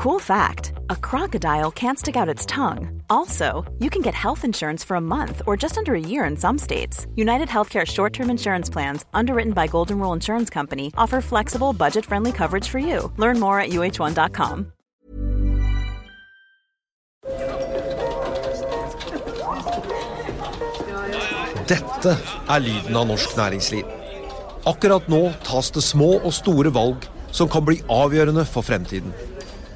Cool fact a crocodile can't stick out its tongue. Also, you can get health insurance for a month or just under a year in some states. United Healthcare short term insurance plans, underwritten by Golden Rule Insurance Company, offer flexible, budget friendly coverage for you. Learn more at uh1.com. Dette er lyden av norsk næringsliv. Akkurat nå tas det små og store valg som kan bli avgjørende for fremtiden.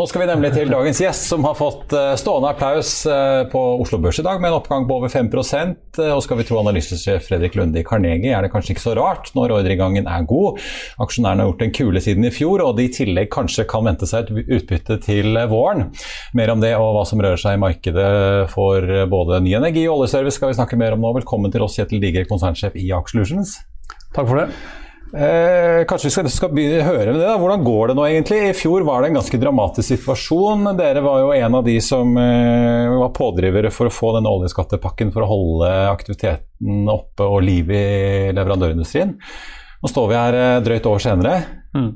Nå skal vi nemlig til dagens gjest, som har fått eh, stående applaus eh, på Oslo Børs i dag, med en oppgang på over 5 eh, Og skal vi tro analysesjef Fredrik Lunde i Carnegie, er det kanskje ikke så rart når ordreinngangen er god. Aksjonærene har gjort en kule siden i fjor, og de i tillegg kanskje kan vente seg et utbytte til våren. Mer om det og hva som rører seg i markedet for både ny energi og oljeservice skal vi snakke mer om nå. Velkommen til oss, Kjetil Digre, konsernsjef i Aksjelusions. Takk for det. Eh, kanskje vi skal, skal begynne, høre med det. da. Hvordan går det nå egentlig? I fjor var det en ganske dramatisk situasjon. Dere var jo en av de som eh, var pådrivere for å få denne oljeskattepakken for å holde aktiviteten oppe og liv i leverandørindustrien. Nå står vi her eh, drøyt år senere. Mm.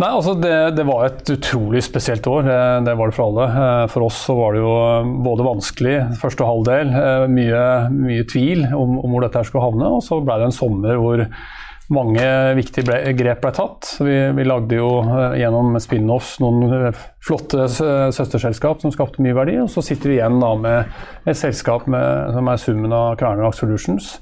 Nei, altså det, det, var et utrolig spesielt år. Det, det, var det for alle. Eh, for oss så var det jo både vanskelig første halvdel, eh, mye, mye tvil om, om, hvor dette skulle havne. Og så ble det en sommer hvor mange viktige ble, grep ble tatt. Vi, vi, lagde jo gjennom spin-offs noen flotte søsterselskap som skapte mye verdi. Og så sitter vi igjen da med et selskap med, som er summen av Kværner Solutions.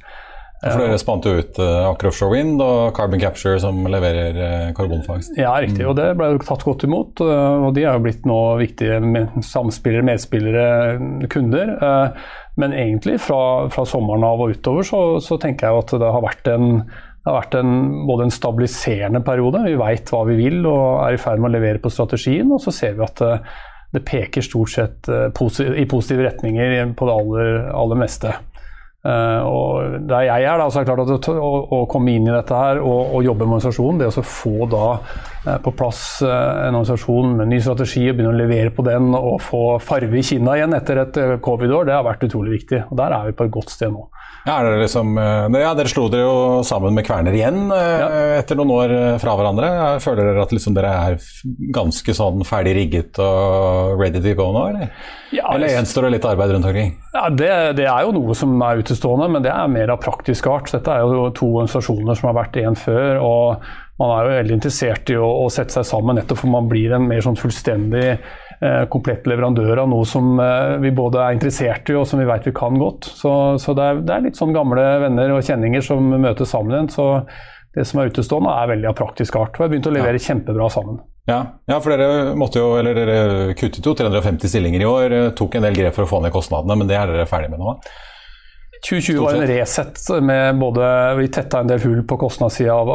For Dere spant jo ut uh, Aker Offshore Wind og Carbon Capture som leverer uh, karbonfangst. Ja, riktig. Og det ble tatt godt imot. Uh, og de er jo blitt nå viktige samspillere, medspillere, kunder. Men egentlig fra, fra, sommeren av og utover så, så tenker jeg at det har vært en har vært en, både en stabiliserende periode. Vi veit hva vi vil og er i ferd med å levere på strategien. Og så ser vi at det, det peker stort sett i positive retninger på det aller, aller meste. Uh, og Der jeg er, da, så er det klart at å, å komme inn i dette her og, og jobbe med organisasjonen, det å få da uh, på plass uh, en organisasjon med ny strategi og begynne å levere på den og få farve i kinna igjen etter et covid-år, det har vært utrolig viktig. og Der er vi på et godt sted nå. Ja, dere, liksom, ja, dere slo dere jo sammen med Kverner igjen ja. etter noen år fra hverandre. Føler dere at liksom dere er ganske sånn ferdig rigget og ready to go nå, eller? Ja, eller gjenstår det litt arbeid rundt omkring? Ja, det, det er jo noe som er utestående, men det er mer av praktisk art. Dette er jo to organisasjoner som har vært én før. og Man er jo veldig interessert i å, å, sette seg sammen, nettopp for man blir en mer sånn fullstendig eh, komplett leverandør av noe som eh, vi både er interessert i og som vi vet vi kan godt. Så, så det, er, det, er, litt sånn gamle venner og kjenninger som møtes sammen igjen. så det som er utestående, er veldig av praktisk art. Og jeg har begynt å levere ja. kjempebra sammen. Ja. ja, for dere måtte jo, eller dere kuttet jo 350 stillinger i år. Tok en del grep for å få ned kostnadene, men det er dere ferdig med nå? 2020 var en reset med både Vi tetta en del hull på kostnadssida av,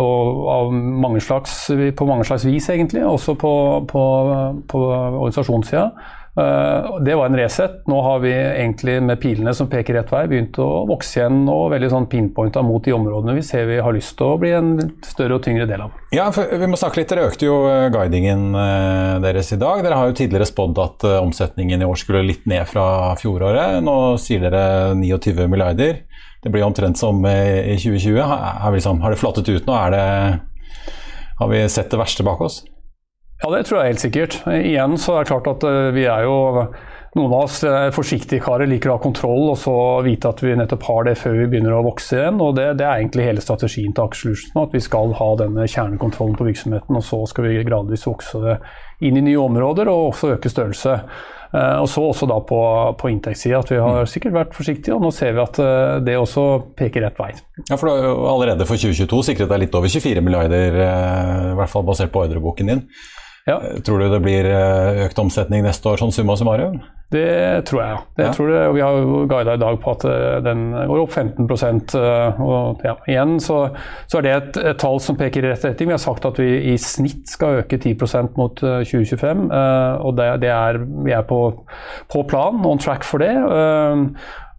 av, mange slags, på mange slags vis, egentlig. Også på, på, på organisasjonssida. Eh, det var en reset. Nå har vi egentlig med pilene som peker rett vei, begynt å vokse igjen og veldig sånn pinpointa mot de områdene vi ser vi har lyst til å bli en større og tyngre del av. Ja, vi må snakke litt. Dere økte jo eh, guidingen eh, deres i dag. Dere har jo tidligere spådd at omsetningen i år skulle litt ned fra fjoråret. Nå sier dere 29 milliarder. Det blir omtrent som i 2020. Har, liksom, har det flattet ut nå? Det, har vi sett det verste bak oss? Ja, det tror jeg helt sikkert. Igjen så er det klart at eh, vi er jo noen av oss er forsiktige karer, liker å ha kontroll og så vite at vi nettopp har det før vi begynner å vokse igjen. og Det, det er egentlig hele strategien til Aker At vi skal ha denne kjernekontrollen på virksomheten, og så skal vi gradvis vokse inn i nye områder og også øke størrelse. Eh, og så også da på, på inntektssida at vi har mm. sikkert vært forsiktige, og nå ser vi at eh, det også peker rett vei. Ja, for du har jo allerede for 2022 sikret deg litt over 24 milliarder, i hvert fall basert på ordreboken din. Ja. Eh, tror du det blir eh, økt omsetning neste år, sånn summa summarum? Det tror jeg. Det Ja. tror det, og vi har jo guida i dag på at eh, den går opp 15 eh, og ja, Igjen så, så er det et, et tall som peker i rett retning. Vi har sagt at vi i snitt skal øke 10 mot eh, 2025. eh, og det, det er, vi er på, på plan, on track for det.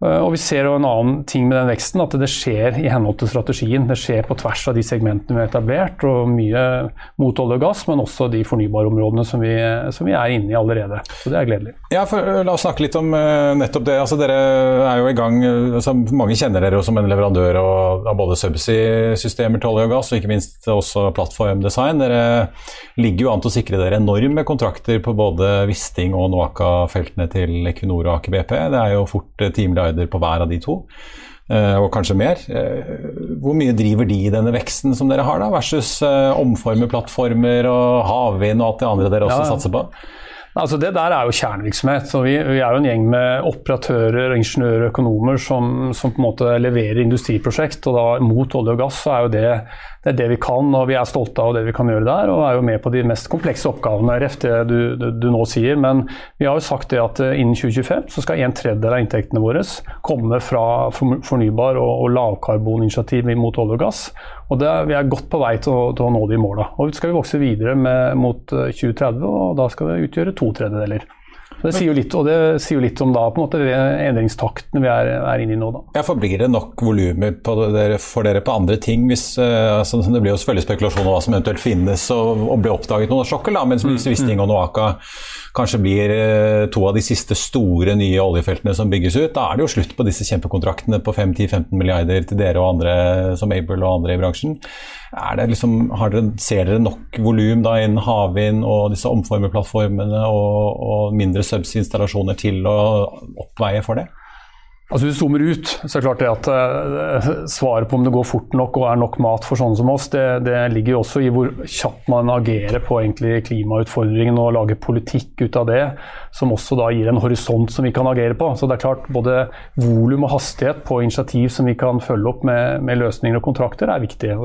Eh, eh, og vi ser jo en annen ting med den veksten, at det skjer i henhold til strategien. Det skjer på tvers av de segmentene vi har etablert, og mye mot olje og gass, men også de fornybarområdene som som vi er inne i allerede. Så det er gledelig. Ja, for uh, La oss snakke litt om uh, nettopp det. Altså, dere er jo i gang, altså, Mange kjenner dere jo som en leverandør av, både subsea-systemer til olje og gass, og ikke minst også plattformdesign. Dere ligger jo an til å sikre dere enorme kontrakter på både Wisting og Noaka-feltene til Equinor og Aker BP. Det er jo fort 10 milliarder på hver av de to. Uh, og kanskje mer. Uh, hvor mye driver de i denne veksten som dere har, da, versus uh, omforme plattformer og havvind og alt det andre dere også Ja, ja. satser på? Altså Det der er jo kjernevirksomhet. så vi, vi er jo en gjeng med operatører, ingeniører og økonomer som, som på en måte leverer industriprosjekt. og da Mot olje og gass så er jo det, det er det vi kan, og vi er stolte av det vi kan gjøre der. Og er jo med på de mest komplekse oppgavene, ref det du, du, du nå sier. Men vi har jo sagt det at eh, innen 2025 så skal en tredjedel av inntektene våre komme fra fornybar og, og lavkarboninitiativ mot olje og gass. Og det, Vi er godt på vei til å, til å nå de måla. Og så skal vi vokse videre med, mot eh, 2030, og da skal det utgjøre to tredjedeler. Det sier jo litt, og det sier jo litt om da, på en måte, det endringstakten vi er, er inne i nå. da. Ja, for Blir det nok volumer for dere på andre ting? Hvis, eh, altså, det blir jo selvfølgelig spekulasjon om hva som eventuelt finnes og, og blir oppdaget noen sjokker, da, mens hvis Wisting og Noaka kanskje blir eh, to av de siste store nye oljefeltene som bygges ut, da er det jo slutt på disse kjempekontraktene på 5-10-15 milliarder til dere og andre som Able og andre i bransjen. Liksom, dere, ser dere nok volum innen havvind og disse omformerplattformene og, og mindre subsea-installasjoner til å oppveie for det? Altså Hvis du zoomer ut, så er det klart det at eh, svaret på om det går fort nok og er nok mat for sånne som oss, det, det ligger jo også i hvor kjapt man agerer på egentlig klimautfordringen og lager politikk ut av det, som også da gir en horisont som vi kan agere på. Så det er klart Både volum og hastighet på initiativ som vi kan følge opp med, med løsninger og kontrakter, er viktig.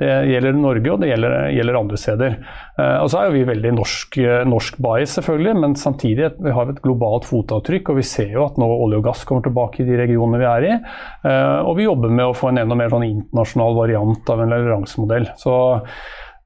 Det gjelder Norge, og det gjelder, gjelder andre steder. Eh, Og så er jo vi veldig norsk, eh, norsk bias, selvfølgelig, men samtidig vi har vi et globalt fotavtrykk. Og vi ser jo at nå olje og gass kommer tilbake i de regionene vi er i. Eh, Og vi jobber med å få en enda mer sånn internasjonal variant av en leveransemodell. Så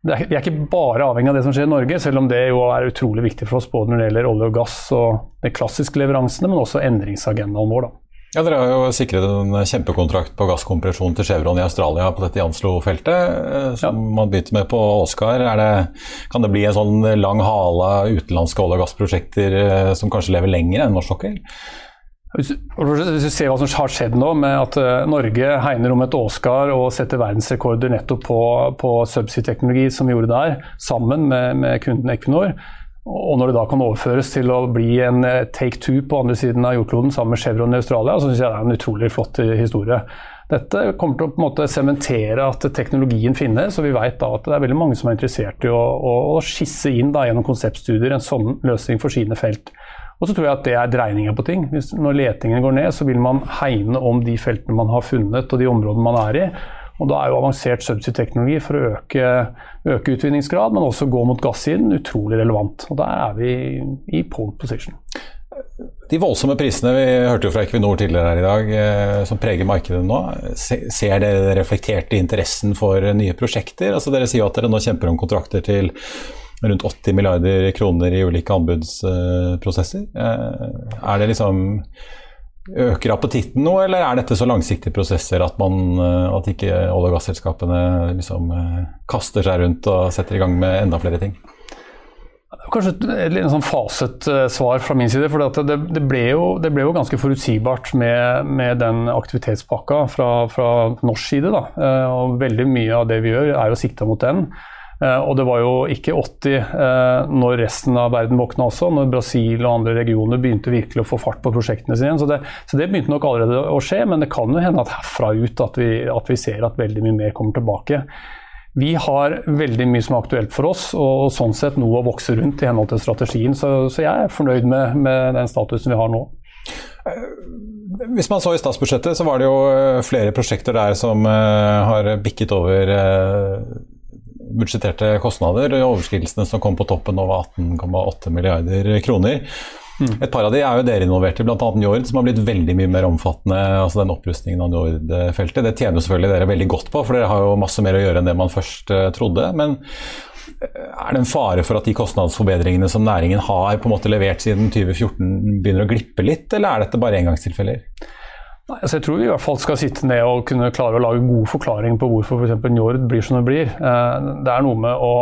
er, vi er ikke bare avhengig av det som skjer i Norge, selv om det jo er utrolig viktig for oss både når det gjelder olje og gass og de klassiske leveransene, men også endringsagendaen vår. da. Ja, Dere har jo sikret en kjempekontrakt på gasskompresjon til Chevron i Australia på dette Janslo-feltet, som som man begynte med på Oscar. Er det, kan det bli en sånn lang hale utenlandske olje- og gassprosjekter eh, som kanskje lever lenger enn norsk sokkel? Hvis du ser hva som har skjedd nå, med at eh, Norge hegner om et Oscar og setter verdensrekorder nettopp på, på subsea-teknologi, som vi gjorde der, sammen med, med kunden Equinor, og når det da kan overføres til å bli en eh, take two på andre siden av jordkloden sammen med Chevron i Australia, så syns jeg det er en utrolig flott eh, historie. Dette kommer til å på en måte sementere at teknologien finnes, og vi vet da at det er veldig mange som er interessert i å, å, å skisse inn da, gjennom konseptstudier en sånn løsning for sine felt. Og så tror jeg at det er dreininga på ting. Hvis, når letingen går ned, så vil man hegne om de feltene man har funnet og de områdene man er i. Og da er jo avansert subsea-teknologi for å øke, øke utvinningsgrad, men også gå mot gassiden, utrolig relevant. Og der er vi i pole position. De voldsomme prisene vi hørte jo fra Equinor tidligere her i dag, eh, som preger markedet nå, ser dere reflektert i interessen for nye prosjekter? Altså Dere sier jo at dere nå kjemper om kontrakter til rundt 80 milliarder kroner i ulike anbudsprosesser. Eh, Er det liksom Øker appetitten nå, eller er dette så langsiktige prosesser at, man, eh, at ikke olje- og gasselskapene liksom eh, kaster seg rundt og setter i gang med enda flere ting? Kanskje et, litt sånn faset eh, svar fra min side. For det, det, ble jo, det ble jo ganske forutsigbart med, med den aktivitetspakka fra, fra norsk side. Da. Og veldig mye av det vi gjør, er jo sikta mot den. Eh, og det var jo ikke 80 eh, når resten av verden våkna også, når Brasil og andre regioner begynte virkelig å få fart på prosjektene sine. Så det, så det begynte nok allerede å skje, men det kan jo hende at herfra ut at vi, at vi ser at veldig mye mer kommer tilbake. Vi har veldig mye som er aktuelt for oss, og sånn sett noe å vokse rundt i henhold til strategien. Så, så jeg er fornøyd med, med den statusen vi har nå. Hvis man så i statsbudsjettet, så var det jo eh, flere prosjekter der som eh, har bikket over eh, budsjetterte kostnader. Overskridelsene som kom på toppen over 18,8 milliarder kroner. Mm. Et par av de er jo dere involvert i, bl.a. Njord, som har blitt veldig mye mer omfattende. altså Den opprustningen av Njord-feltet. Det tjener selvfølgelig dere veldig godt på, for dere har jo masse mer å gjøre enn det man først uh, trodde. Men eh, er det en fare for at de kostnadsforbedringene som næringen har på en måte levert siden 2014, begynner å glippe litt, eller er dette bare engangstilfeller? Nei, altså jeg tror vi i hvert fall skal sitte ned og kunne klare å lage gode forklaringer på hvorfor f.eks. Njord blir som det blir. Eh, det er noe med å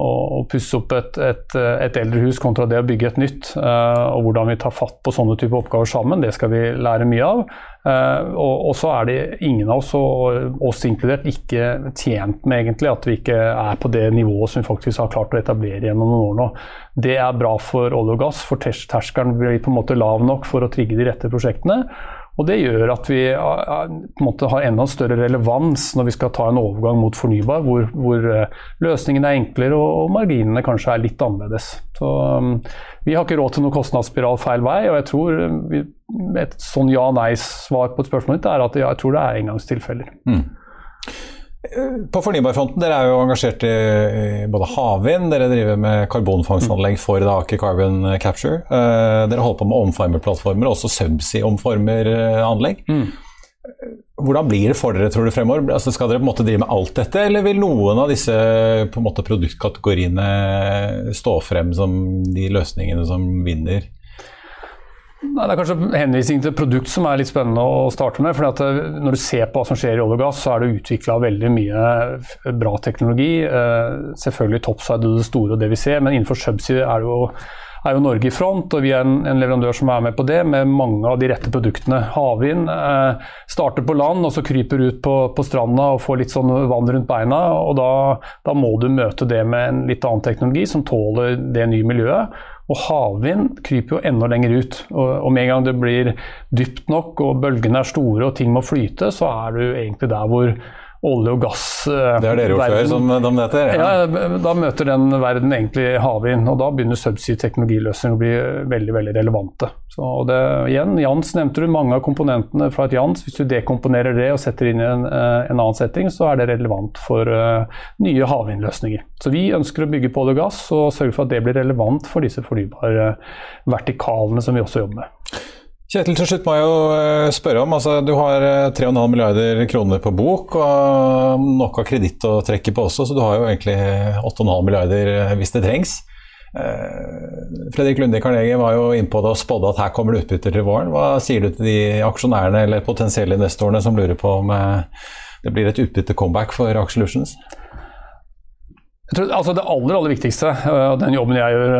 å pusse opp et, et, et, eldrehus kontra det å bygge et nytt. Uh, og hvordan vi tar fatt på sånne type oppgaver sammen, det skal vi lære mye av. Uh, og, og, så er det ingen av oss, og oss inkludert, ikke tjent med egentlig at vi ikke er på det nivået som vi faktisk har klart å etablere gjennom noen år nå. Det er bra for olje og gass, for terskelen blir på en måte lav nok for å trigge de rette prosjektene. Og Det gjør at vi på en måte har enda større relevans når vi skal ta en overgang mot fornybar, hvor, hvor eh, løsningene er enklere og, marginene kanskje er litt annerledes. Så um, Vi har ikke råd til noen kostnadsspiral feil vei, og jeg tror vi, et sånn ja-nei-svar på et spørsmål ditt er at jeg tror det er engangstilfeller. Mm. På fornybarfronten, dere er jo engasjert i både havvind, dere driver med karbonfangstanlegg for da, Aker Carbon Capture. Uh, dere holder på med omformerplattformer, også subsea-omformeranlegg. Mm. Hvordan blir det for dere tror du fremover? Altså, skal dere på en måte drive med alt dette, eller vil noen av disse på en måte, produktkategoriene stå frem som de løsningene som vinner? Nei, Det er kanskje henvisning til produkt som er litt spennende å starte med. for at Når du ser på hva som skjer i olje og gass, så er det utvikla veldig mye bra teknologi. Eh, selvfølgelig topside og det store og det vi ser, men innenfor subsea er, er jo Norge i front, og vi er en, en, leverandør som er med på det, med mange av de rette produktene. Havvind eh, starter på land og så kryper ut på, på, stranda og får litt sånn vann rundt beina. og da, da må du møte det med en litt annen teknologi som tåler det nye miljøet. Og havvind kryper jo enda lenger ut. Og med en gang det blir dypt nok og bølgene er store og ting må flyte, så er du egentlig der hvor olje og gass eh, Det har dere gjort før, som de heter? Ja. ja, da møter den verden egentlig havvind. Og da begynner subsea-teknologiløsninger å bli veldig veldig relevante. Så, og det, igjen, Jans nevnte du mange av komponentene fra et Jans. Hvis du dekomponerer det og setter inn i en, eh, en annen setting, så er det relevant for uh, nye havvindløsninger. Så vi ønsker å bygge på olje og gass og sørge for at det blir relevant for disse fornybare vertikalene som vi også jobber med. Kjetil, til slutt må jeg jo eh, spørre om, altså Du har 3,5 eh, milliarder kroner på bok og nok av kreditt å trekke på også, så du har jo egentlig 8,5 milliarder eh, hvis det trengs. Fredrik Lunde i Carnegie var jo innpå det og spådde at her kommer det utbytter til våren. Hva sier du til de aksjonærene eller potensielle investorene som lurer på om det blir et utbytte-comeback for Aksjelutions? Tror, altså det aller aller viktigste, eh, og den jobben jeg gjør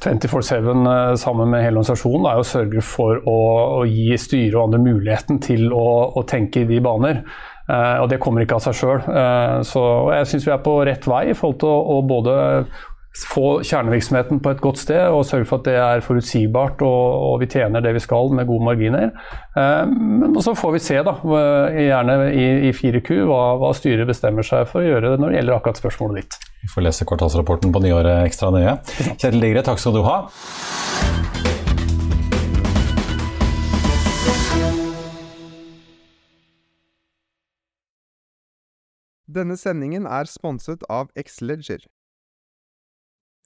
24-7 eh, eh, sammen med hele organisasjonen, er å sørge for å, å gi styret og andre muligheten til å, å tenke i de baner. Og det kommer ikke av seg sjøl. Så jeg syns vi er på rett vei i forhold til å, å både få kjernevirksomheten på et godt sted og sørge for at det er forutsigbart og, og vi tjener det vi skal med gode marginer. Eh, men så får vi se, da, gjerne i, i 4Q, hva, hva, styret bestemmer seg for å gjøre når det gjelder akkurat spørsmålet ditt. Vi får lese kvartalsrapporten på nyåret ekstra nøye. Kjetil Digre, takk skal du ha. Denne sendingen er sponset av Xleger.